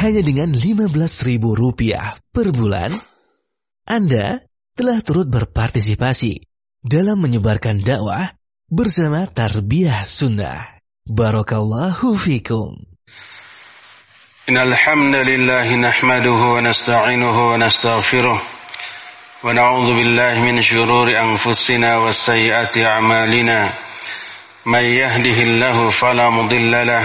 hanya dengan 15 ribu rupiah per bulan, Anda telah turut berpartisipasi dalam menyebarkan dakwah bersama Tarbiyah Sunnah. Barakallahu fikum. إن الحمد لله نحمده ونستعينه ونستغفره ونعوذ بالله من شرور أنفسنا وسيئات أعمالنا من يهده الله فلا مضل له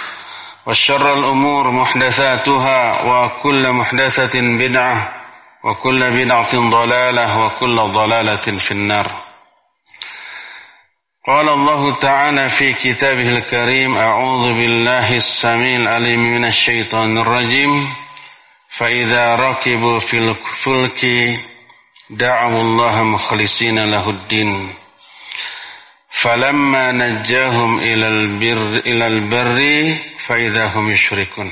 وشر الأمور محدثاتها وكل محدثة بدعة وكل بدعة ضلالة وكل ضلالة في النار. قال الله تعالى في كتابه الكريم أعوذ بالله السميع العليم من الشيطان الرجيم. فإذا ركبوا في الفلك دعوا الله مخلصين له الدين. falamma najjahum ilal bir ilal barri faidahum yushrikun.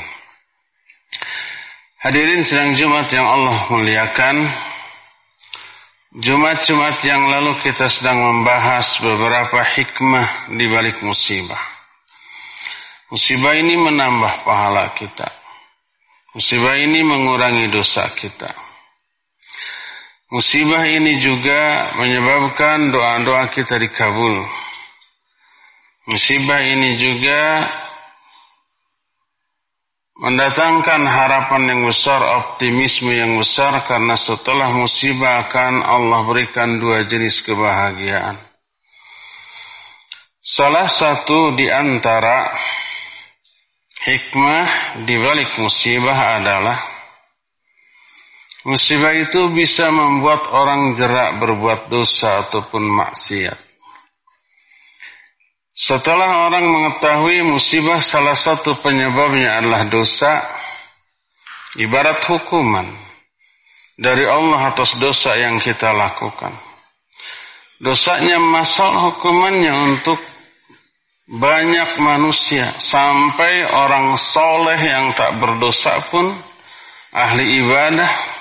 Hadirin sedang Jumat yang Allah muliakan. Jumat-Jumat yang lalu kita sedang membahas beberapa hikmah di balik musibah. Musibah ini menambah pahala kita. Musibah ini mengurangi dosa kita. Musibah ini juga menyebabkan doa-doa kita dikabul. Musibah ini juga mendatangkan harapan yang besar, optimisme yang besar karena setelah musibah akan Allah berikan dua jenis kebahagiaan. Salah satu di antara hikmah di balik musibah adalah Musibah itu bisa membuat orang jerak berbuat dosa ataupun maksiat. Setelah orang mengetahui musibah salah satu penyebabnya adalah dosa, ibarat hukuman dari Allah atas dosa yang kita lakukan. Dosanya masalah hukumannya untuk banyak manusia sampai orang soleh yang tak berdosa pun ahli ibadah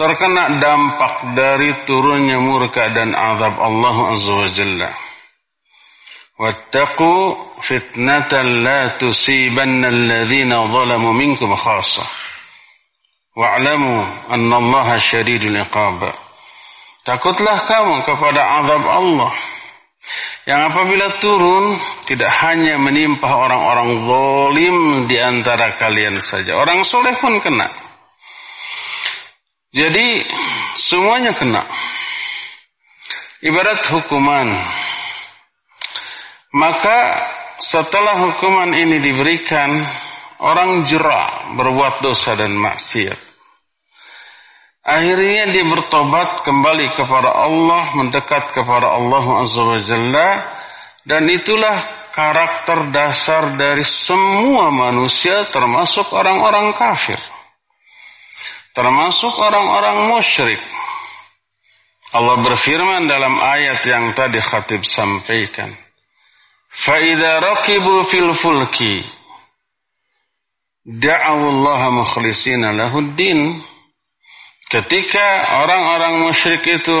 terkena dampak dari turunnya murka dan azab Allah Azza wa Jalla. Wattaqu fitnatan la tusibanna alladhina zalamu minkum khassa. Wa'lamu anna Allah syadidul iqab. Takutlah kamu kepada azab Allah yang apabila turun tidak hanya menimpa orang-orang zalim di antara kalian saja. Orang soleh pun kena. Jadi semuanya kena. Ibarat hukuman. Maka setelah hukuman ini diberikan, orang jerak berbuat dosa dan maksiat. Akhirnya dia bertobat kembali kepada Allah, mendekat kepada Allah Azza wa dan itulah karakter dasar dari semua manusia termasuk orang-orang kafir termasuk orang-orang musyrik. Allah berfirman dalam ayat yang tadi khatib sampaikan. Fa'idha rakibu fil fulki da'awullaha mukhlisina lahuddin. Ketika orang-orang musyrik itu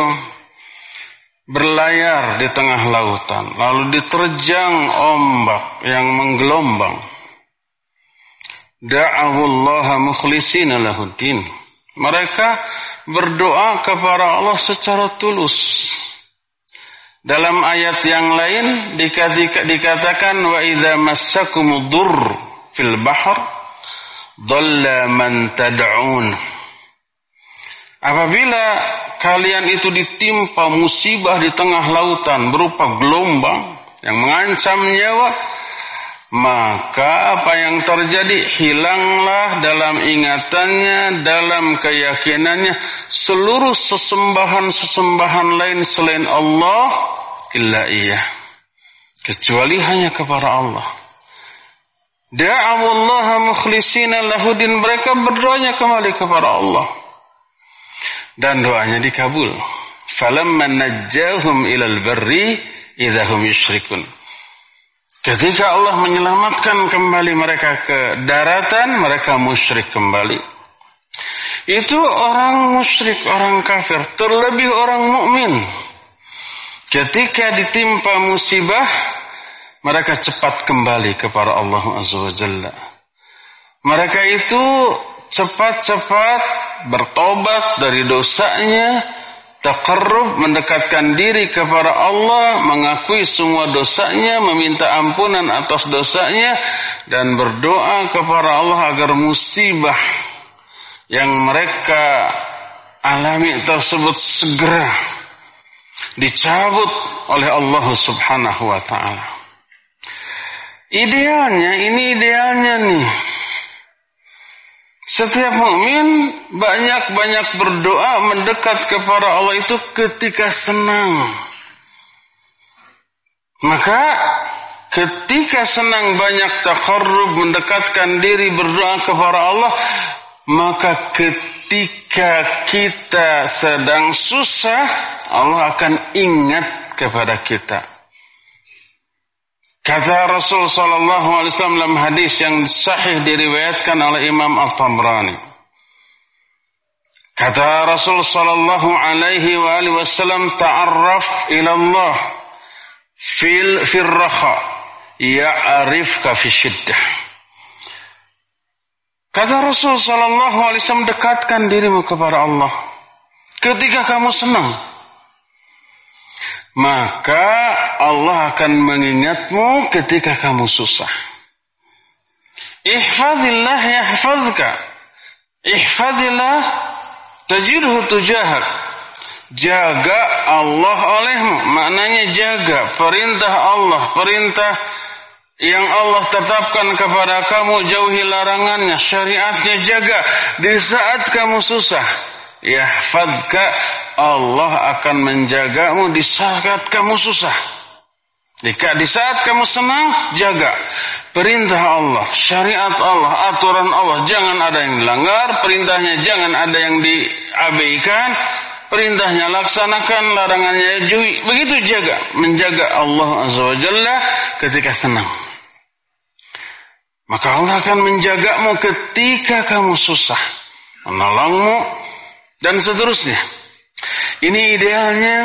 berlayar di tengah lautan, lalu diterjang ombak yang menggelombang. Da'awullaha mukhlisina lahuddin. Mereka berdoa kepada Allah secara tulus. Dalam ayat yang lain dikatakan wa idza massakumud durr fil bahr dhalla man tad'un. Apabila kalian itu ditimpa musibah di tengah lautan berupa gelombang yang mengancam nyawa, maka apa yang terjadi hilanglah dalam ingatannya, dalam keyakinannya seluruh sesembahan-sesembahan lain selain Allah illa iya. Kecuali hanya kepada Allah. Da'awallaha mukhlishina lahudin mereka berdoanya kembali kepada Allah dan doanya dikabul. Falamma najjahum ilal barri idahum yusyrikun. Ketika Allah menyelamatkan kembali mereka ke daratan, mereka musyrik kembali. Itu orang musyrik, orang kafir, terlebih orang mukmin. Ketika ditimpa musibah, mereka cepat kembali kepada Allah Azza wa Jalla. Mereka itu cepat-cepat bertobat dari dosanya, takarrub mendekatkan diri kepada Allah, mengakui semua dosanya, meminta ampunan atas dosanya dan berdoa kepada Allah agar musibah yang mereka alami tersebut segera dicabut oleh Allah Subhanahu wa taala. Idealnya ini idealnya nih setiap mukmin banyak-banyak berdoa mendekat kepada Allah itu ketika senang. Maka ketika senang banyak takarrub mendekatkan diri berdoa kepada Allah, maka ketika kita sedang susah, Allah akan ingat kepada kita. Kata Rasul sallallahu alaihi wasallam dalam hadis yang sahih diriwayatkan oleh Imam At-Tabrani. Kata Rasul sallallahu alaihi wasallam ta'arraf ila Allah fil firraha ya'rifka fi syiddah. Kata Rasul sallallahu alaihi wasallam dekatkan dirimu kepada Allah ketika kamu senang maka Allah akan mengingatmu ketika kamu susah. Ihfadillah yahfazka. Ihfadillah tajidhu tujahak. Jaga Allah olehmu. Maknanya jaga perintah Allah. Perintah yang Allah tetapkan kepada kamu jauhi larangannya. Syariatnya jaga. Di saat kamu susah. Yahfadka Allah akan menjagamu di saat kamu susah. Jika di saat kamu senang, jaga perintah Allah, syariat Allah, aturan Allah. Jangan ada yang dilanggar, perintahnya jangan ada yang diabaikan. Perintahnya laksanakan, larangannya jui. Begitu jaga, menjaga Allah Azza wa Jalla ketika senang. Maka Allah akan menjagamu ketika kamu susah. Menolongmu dan seterusnya. Ini idealnya.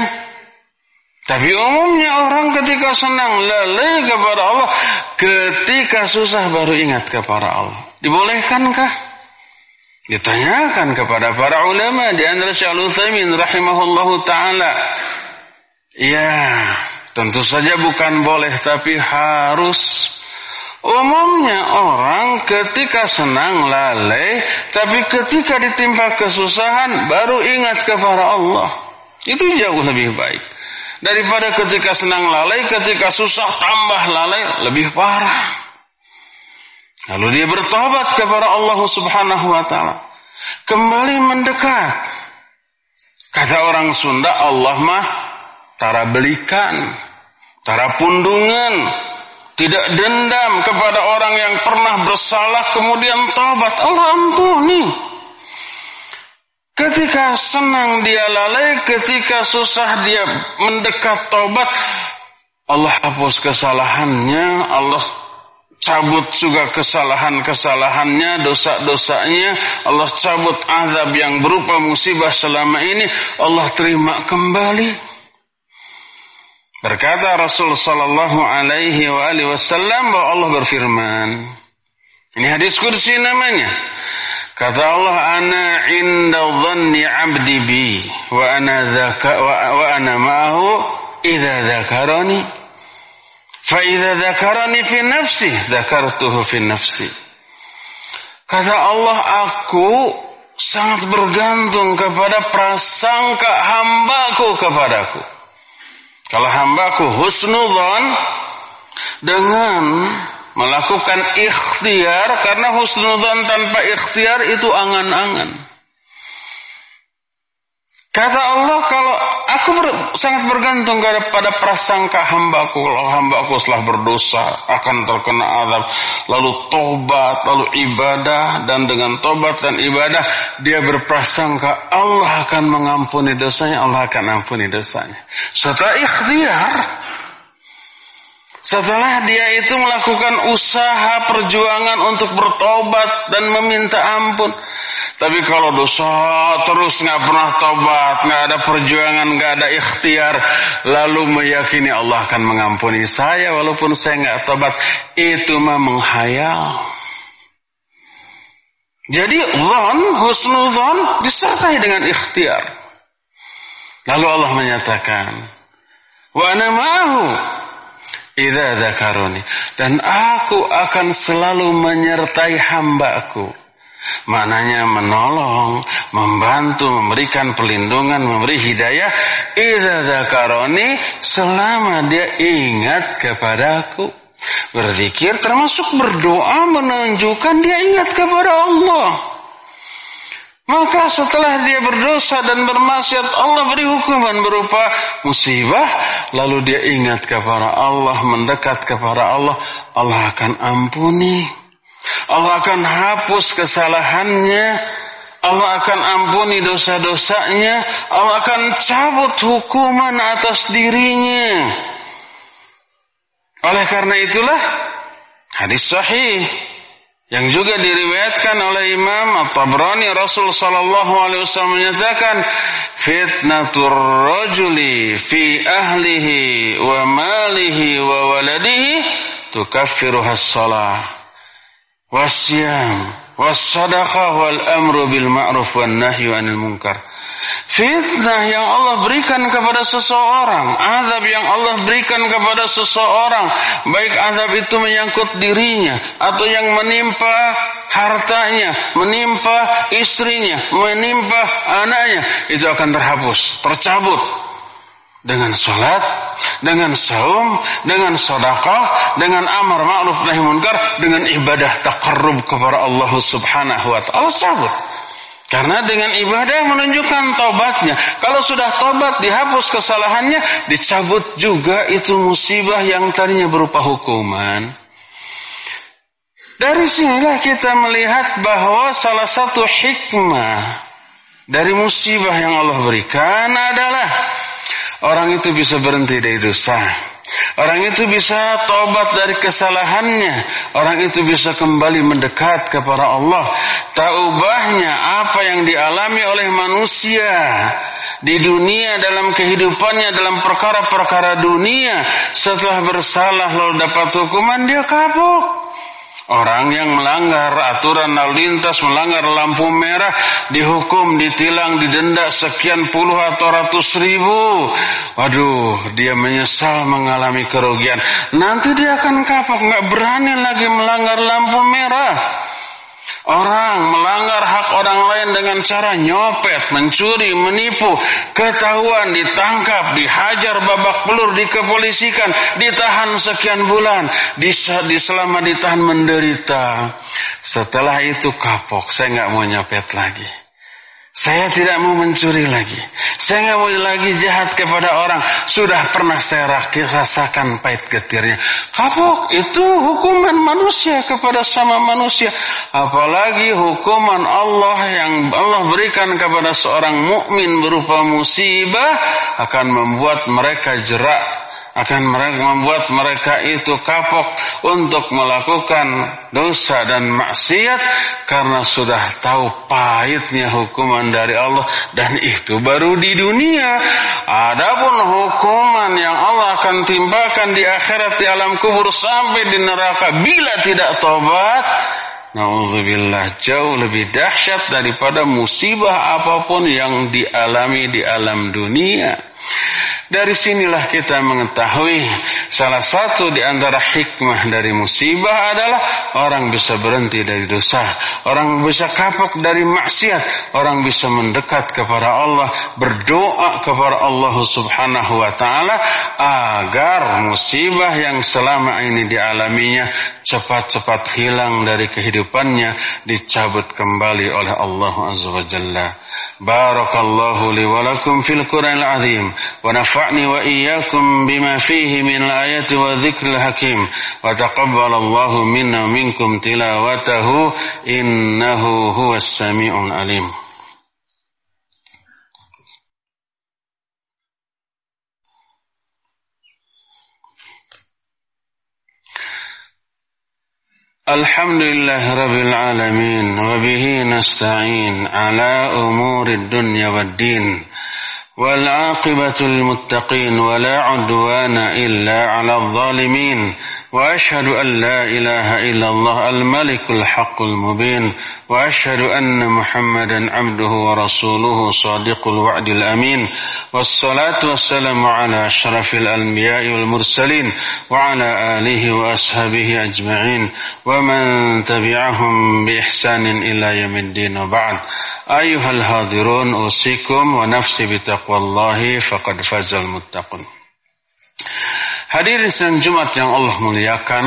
Tapi umumnya orang ketika senang lalai kepada Allah, ketika susah baru ingat kepada Allah. Dibolehkankah? Ditanyakan kepada para ulama di antara Syekh Utsaimin rahimahullahu taala. Ya, tentu saja bukan boleh tapi harus Umumnya orang ketika senang lalai, tapi ketika ditimpa kesusahan baru ingat kepada Allah. Itu jauh lebih baik. Daripada ketika senang lalai, ketika susah tambah lalai, lebih parah. Lalu dia bertobat kepada Allah Subhanahu wa taala. Kembali mendekat. Kata orang Sunda, Allah mah tara belikan, tara pundungan, tidak dendam kepada orang yang pernah bersalah kemudian taubat. Allah ampuni. Ketika senang dia lalai, ketika susah dia mendekat taubat, Allah hapus kesalahannya, Allah cabut juga kesalahan-kesalahannya, dosa-dosanya, Allah cabut azab yang berupa musibah selama ini, Allah terima kembali. Berkata Rasul sallallahu alaihi wa alihi wasallam bahwa Allah berfirman, Ini hadis kursi namanya. Kata Allah, "Ana inda dhanni 'abdi bi wa ana zaka wa, wa ana ma'ahu idza dzakarani fa idza dzakarani fi nafsi dzakartuhu fi nafsi." Kata Allah, aku sangat bergantung kepada prasangka hambaku kepadaku. Kalau hambaku husnudzon dengan melakukan ikhtiar karena husnudzon tanpa ikhtiar itu angan-angan. Kata Allah kalau aku ber, sangat bergantung pada prasangka hambaku. Kalau hambaku setelah berdosa akan terkena azab. Lalu tobat, lalu ibadah. Dan dengan tobat dan ibadah dia berprasangka Allah akan mengampuni dosanya. Allah akan ampuni dosanya. Setelah ikhtiar setelah dia itu melakukan usaha perjuangan untuk bertobat dan meminta ampun. Tapi kalau dosa terus nggak pernah tobat, nggak ada perjuangan, nggak ada ikhtiar, lalu meyakini Allah akan mengampuni saya walaupun saya nggak tobat, itu mah menghayal. Jadi zon, husnuzon disertai dengan ikhtiar. Lalu Allah menyatakan, wa ana Idza dan aku akan selalu menyertai hambaku. Maknanya menolong, membantu, memberikan perlindungan, memberi hidayah. Idza selama dia ingat kepadaku. Berzikir termasuk berdoa menunjukkan dia ingat kepada Allah. Maka setelah dia berdosa dan bermaksiat Allah beri hukuman berupa musibah. Lalu dia ingat kepada Allah, mendekat kepada Allah. Allah akan ampuni. Allah akan hapus kesalahannya. Allah akan ampuni dosa-dosanya. Allah akan cabut hukuman atas dirinya. Oleh karena itulah hadis sahih yang juga diriwayatkan oleh Imam At-Tabrani Rasul sallallahu alaihi wasallam menyatakan fitnatur rajuli fi ahlihi wa malihi wa waladihi tukaffiruha as-salah wasyam was-sadaqah wal amru bil ma'ruf wan nahyu anil munkar Fitnah yang Allah berikan kepada seseorang, azab yang Allah berikan kepada seseorang, baik azab itu menyangkut dirinya atau yang menimpa hartanya, menimpa istrinya, menimpa anaknya, itu akan terhapus, tercabut dengan sholat, dengan saum, dengan sedekah, dengan amar ma'ruf nahi munkar, dengan ibadah takarrub kepada Allah Subhanahu wa taala cabut. Karena dengan ibadah menunjukkan tobatnya. Kalau sudah tobat dihapus kesalahannya, dicabut juga itu musibah yang tadinya berupa hukuman. Dari sinilah kita melihat bahwa salah satu hikmah dari musibah yang Allah berikan adalah orang itu bisa berhenti dari dosa. Orang itu bisa tobat dari kesalahannya. Orang itu bisa kembali mendekat kepada Allah. Taubahnya apa yang dialami oleh manusia di dunia dalam kehidupannya dalam perkara-perkara dunia setelah bersalah lalu dapat hukuman dia kapok. Orang yang melanggar aturan lalu lintas, melanggar lampu merah, dihukum, ditilang, didenda sekian puluh atau ratus ribu. Waduh, dia menyesal mengalami kerugian. Nanti dia akan kapok, nggak berani lagi melanggar lampu merah. Orang melanggar hak orang lain dengan cara nyopet, mencuri, menipu, ketahuan, ditangkap, dihajar babak pelur, dikepolisikan, ditahan sekian bulan, di selama ditahan menderita. Setelah itu kapok, saya nggak mau nyopet lagi. Saya tidak mau mencuri lagi. Saya nggak mau lagi jahat kepada orang. Sudah pernah saya rasakan pahit getirnya. Kapok itu hukuman manusia kepada sama manusia. Apalagi hukuman Allah yang Allah berikan kepada seorang mukmin berupa musibah akan membuat mereka jerak akan membuat mereka itu kapok untuk melakukan dosa dan maksiat karena sudah tahu pahitnya hukuman dari Allah dan itu baru di dunia. Adapun hukuman yang Allah akan timpakan di akhirat di alam kubur sampai di neraka bila tidak tobat Nauzubillah jauh lebih dahsyat daripada musibah apa pun yang dialami di alam dunia. Dari sinilah kita mengetahui salah satu di antara hikmah dari musibah adalah orang bisa berhenti dari dosa, orang bisa kapok dari maksiat, orang bisa mendekat kepada Allah, berdoa kepada Allah Subhanahu wa taala agar musibah yang selama ini dialaminya cepat-cepat hilang dari kehidupannya, dicabut kembali oleh Allah Azza wa Jalla. Barakallahu li wa lakum fil Qur'anil azim wa ونفعني وإياكم بما فيه من الآيات والذكر الحكيم وتقبل الله منا ومنكم تلاوته إنه هو السميع العليم الحمد لله رب العالمين وبه نستعين على أمور الدنيا والدين. والعاقبة للمتقين ولا عدوان إلا على الظالمين وأشهد أن لا إله إلا الله الملك الحق المبين وأشهد أن محمدا عبده ورسوله صادق الوعد الأمين والصلاة والسلام على أشرف الأنبياء والمرسلين وعلى آله وأصحابه أجمعين ومن تبعهم بإحسان إلى يوم الدين وبعد. أيها الهادرون أوصيكم ونفسي بتقوى wallahi faqad fazal muttaqun. Hadirin sedang Jumat yang Allah muliakan,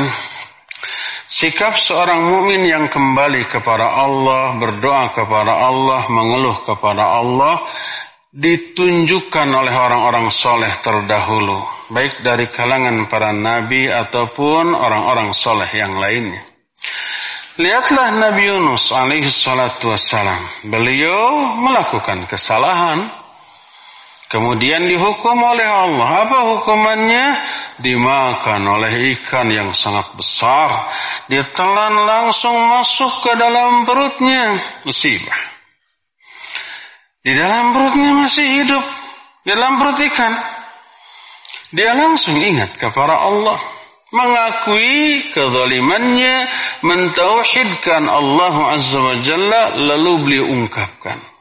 sikap seorang mukmin yang kembali kepada Allah, berdoa kepada Allah, mengeluh kepada Allah ditunjukkan oleh orang-orang soleh terdahulu, baik dari kalangan para nabi ataupun orang-orang soleh yang lainnya. Lihatlah Nabi Yunus alaihissalatu wassalam. Beliau melakukan kesalahan. Kemudian dihukum oleh Allah. Apa hukumannya? Dimakan oleh ikan yang sangat besar. Ditelan langsung masuk ke dalam perutnya. Musibah. Di dalam perutnya masih hidup. Di dalam perut ikan. Dia langsung ingat kepada Allah. Mengakui kezalimannya. Mentauhidkan Allah Azza wa Jalla. Lalu beliau ungkapkan.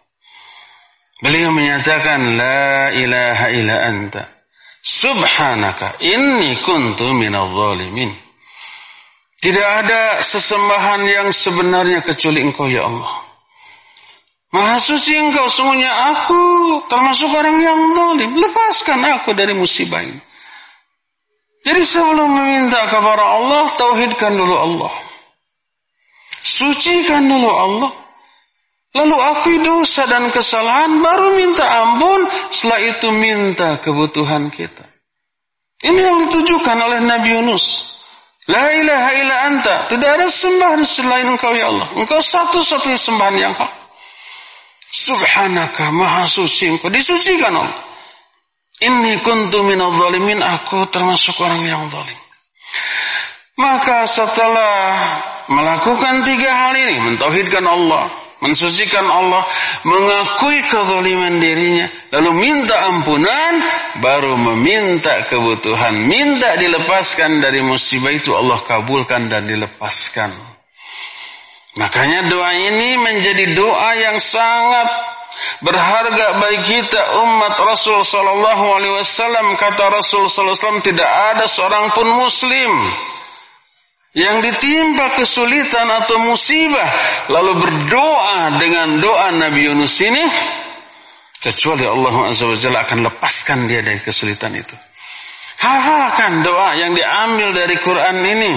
Beliau menyatakan la ilaha illa anta subhanaka inni kuntu minadh zalimin. Tidak ada sesembahan yang sebenarnya kecuali Engkau ya Allah. Maha suci Engkau semuanya aku termasuk orang yang zalim. Lepaskan aku dari musibah ini. Jadi sebelum meminta kepada Allah, tauhidkan dulu Allah. Sucikan dulu Allah. Lalu akui dosa dan kesalahan, baru minta ampun, setelah itu minta kebutuhan kita. Ini yang ditujukan oleh Nabi Yunus. La ilaha illa anta. Tidak ada sembahan selain engkau ya Allah. Engkau satu-satunya sembahan yang hak. Subhanaka maha suci engkau. Disucikan Allah. Inni kuntu minal zalimin. Aku termasuk orang yang zalim. Maka setelah melakukan tiga hal ini. Mentauhidkan Allah mensucikan Allah, mengakui kezaliman dirinya, lalu minta ampunan, baru meminta kebutuhan, minta dilepaskan dari musibah itu Allah kabulkan dan dilepaskan. Makanya doa ini menjadi doa yang sangat berharga bagi kita umat Rasul sallallahu alaihi wasallam kata Rasul sallallahu alaihi wasallam tidak ada seorang pun muslim yang ditimpa kesulitan atau musibah lalu berdoa dengan doa Nabi Yunus ini kecuali Allah Azza wa Jalla akan lepaskan dia dari kesulitan itu. Hafalkan doa yang diambil dari Quran ini.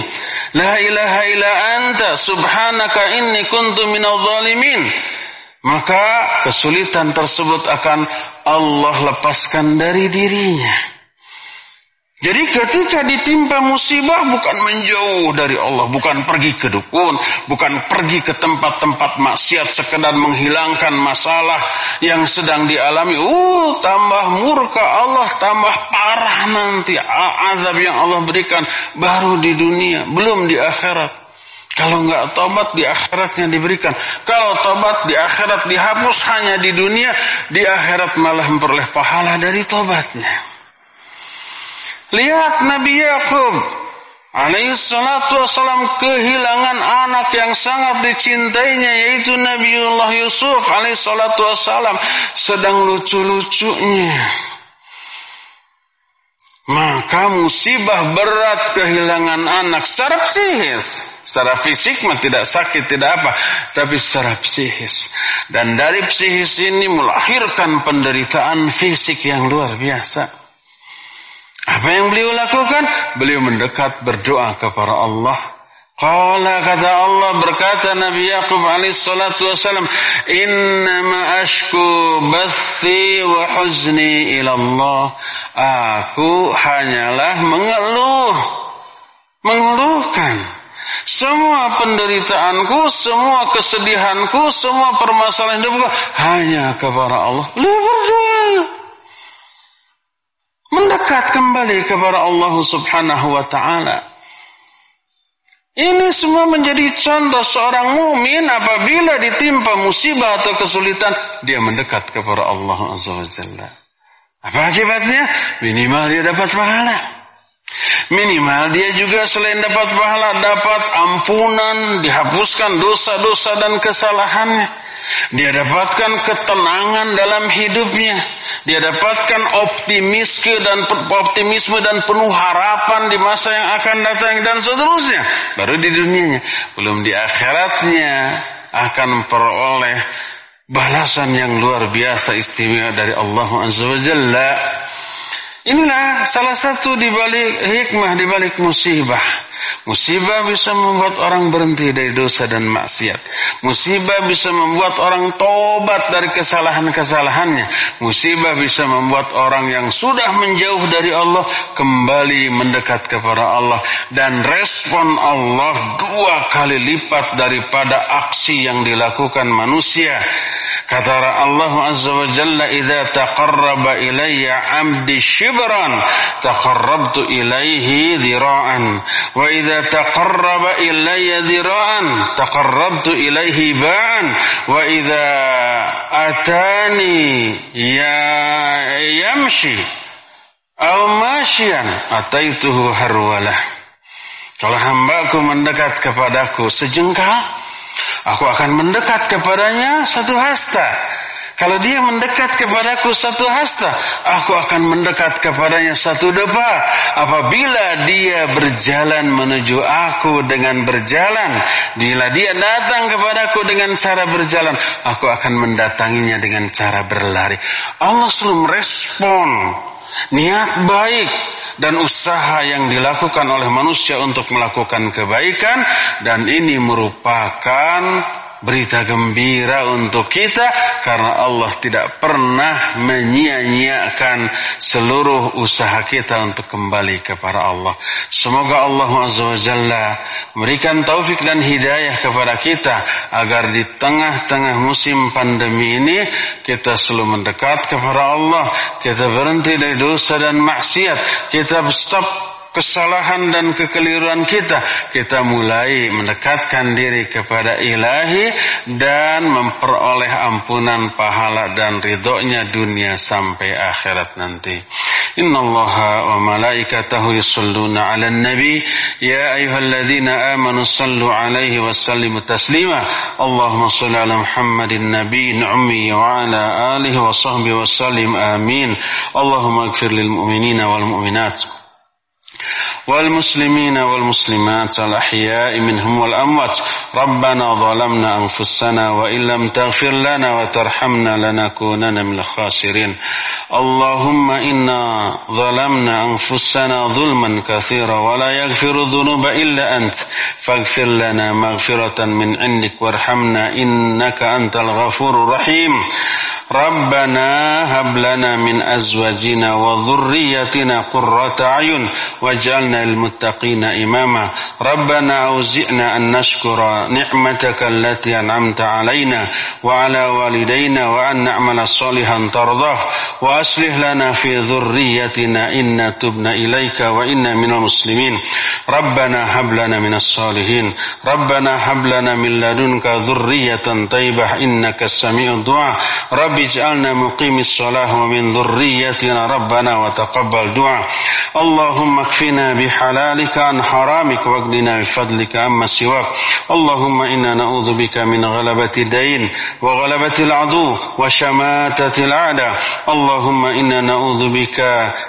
La ilaha illa anta subhanaka inni kuntu minal zalimin. Maka kesulitan tersebut akan Allah lepaskan dari dirinya. Jadi ketika ditimpa musibah bukan menjauh dari Allah, bukan pergi ke dukun, bukan pergi ke tempat-tempat maksiat sekedar menghilangkan masalah yang sedang dialami. Uh, tambah murka Allah, tambah parah nanti azab yang Allah berikan baru di dunia, belum di akhirat. Kalau nggak tobat di akhiratnya diberikan. Kalau tobat di akhirat dihapus hanya di dunia, di akhirat malah memperoleh pahala dari tobatnya. Lihat Nabi Yakub. Alaihi salatu wassalam kehilangan anak yang sangat dicintainya yaitu Nabiullah Yusuf alaihi salatu wassalam sedang lucu-lucunya. Maka musibah berat kehilangan anak secara psikis. Secara fisik mah tidak sakit tidak apa tapi secara psikis. Dan dari psikis ini melahirkan penderitaan fisik yang luar biasa apa yang beliau lakukan? Beliau mendekat berdoa kepada Allah. Qala kata Allah berkata Nabi Yaqub alaihi salatu wasalam, "Innama ashku bathi wa huzni ila Allah." Aku hanyalah mengeluh, mengeluhkan semua penderitaanku, semua kesedihanku, semua permasalahan hidupku hanya kepada Allah. Beliau berdoa mendekat kembali kepada Allah Subhanahu wa taala. Ini semua menjadi contoh seorang mukmin apabila ditimpa musibah atau kesulitan, dia mendekat kepada Allah Azza wa. Apa akibatnya? Minimal dia dapat pahala. Minimal dia juga selain dapat pahala, dapat ampunan, dihapuskan dosa-dosa dan kesalahannya. Dia dapatkan ketenangan dalam hidupnya. Dia dapatkan optimisme dan optimisme dan penuh harapan di masa yang akan datang dan seterusnya. Baru di dunianya, belum di akhiratnya akan memperoleh balasan yang luar biasa istimewa dari Allah Azza wa Jalla. Inilah salah satu di balik hikmah di balik musibah. Musibah bisa membuat orang berhenti dari dosa dan maksiat. Musibah bisa membuat orang tobat dari kesalahan-kesalahannya. Musibah bisa membuat orang yang sudah menjauh dari Allah kembali mendekat kepada Allah. Dan respon Allah dua kali lipat daripada aksi yang dilakukan manusia. Kata Allah Azza wa Jalla, "Idza taqarraba ilayya 'abdi shibran, taqarrabtu ilayhi dhira'an." Wa idza taqarraba ilayya dhira'an, taqarrabtu ilayhi ba'an. Wa idza atani ya yamshi aw masyian, ataituhu harwalah. Kalau hambaku mendekat kepadaku sejengkal, Aku akan mendekat kepadanya satu hasta. Kalau dia mendekat kepadaku satu hasta, aku akan mendekat kepadanya satu depa. Apabila dia berjalan menuju aku dengan berjalan, bila dia datang kepadaku dengan cara berjalan, aku akan mendatanginya dengan cara berlari. Allah selalu merespon niat baik dan usaha yang dilakukan oleh manusia untuk melakukan kebaikan dan ini merupakan berita gembira untuk kita karena Allah tidak pernah menyia-nyiakan seluruh usaha kita untuk kembali kepada Allah. Semoga Allah Azza wa Jalla memberikan taufik dan hidayah kepada kita agar di tengah-tengah musim pandemi ini kita selalu mendekat kepada Allah, kita berhenti dari dosa dan maksiat, kita stop kesalahan dan kekeliruan kita, kita mulai mendekatkan diri kepada ilahi dan memperoleh ampunan pahala dan ridhonya dunia sampai akhirat nanti. Inna Allah wa malaikatahu yusalluna ala nabi. Ya ayuhalladzina amanu sallu alaihi wa sallimu taslima. Allahumma salli ala Muhammadin nabi ummi wa ala alihi wa sahbihi wa sallim. Amin. Allahumma agfir lil mu'minina wal mu'minat والمسلمين والمسلمات الأحياء منهم والأموات. ربنا ظلمنا أنفسنا وإن لم تغفر لنا وترحمنا لنكونن من الخاسرين. اللهم إنا ظلمنا أنفسنا ظلما كثيرا ولا يغفر الذنوب إلا أنت. فاغفر لنا مغفرة من عندك وارحمنا إنك أنت الغفور الرحيم. ربنا هب لنا من أزواجنا وذريتنا قرة أعين واجعلنا للمتقين إماما. ربنا أوزئنا أن نشكر نعمتك التي أنعمت علينا وعلى والدينا وأن نعمل صالحا ترضاه. وأصلح لنا في ذريتنا إنا تبنا إليك وإنا من المسلمين. ربنا هب لنا من الصالحين. ربنا هب لنا من لدنك ذرية طيبة إنك السميع الدعاء. رب اجعلنا مقيم الصلاة ومن ذريتنا ربنا وتقبل دعاء. اللهم اكفنا بحلالك عن حرامك واغننا بفضلك عما سواك. اللهم إنا نعوذ بك من غلبة الدين وغلبة العدو وشماتة الأعداء. اللهم إنا نعوذ بك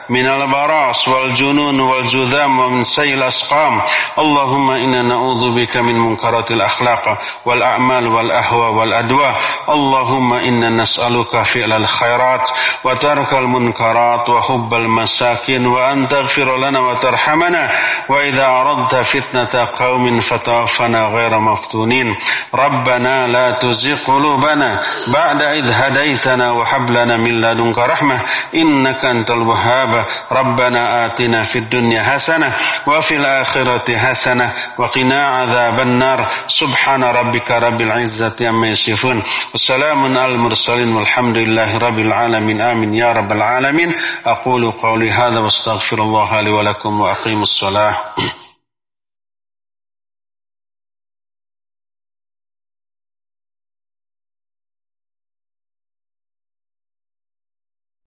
من البراس والجنون والجذام ومن سيء الأسقام. اللهم إنا نعوذ بك من منكرات الأخلاق والأعمال والأهوى والأدواء. اللهم إنا نسألك فعل الخيرات وترك المنكرات وحب المساكين وأن تغفر لنا وترحمنا. وإذا أردت فتنة قوم فتوفنا غير مفتونين. ربنا لا تزغ قلوبنا بعد إذ هديتنا وهب لنا من لدنك رحمة إنك أنت الوهاب. ربنا آتنا في الدنيا حسنة وفي الآخرة حسنة وقنا عذاب النار. سبحان ربك رب العزة عما يصفون. وسلام على المرسلين والحمد لله رب العالمين. آمين يا رب العالمين. أقول قولي هذا واستغفر الله لي ولكم وأقيم الصلاة. uh,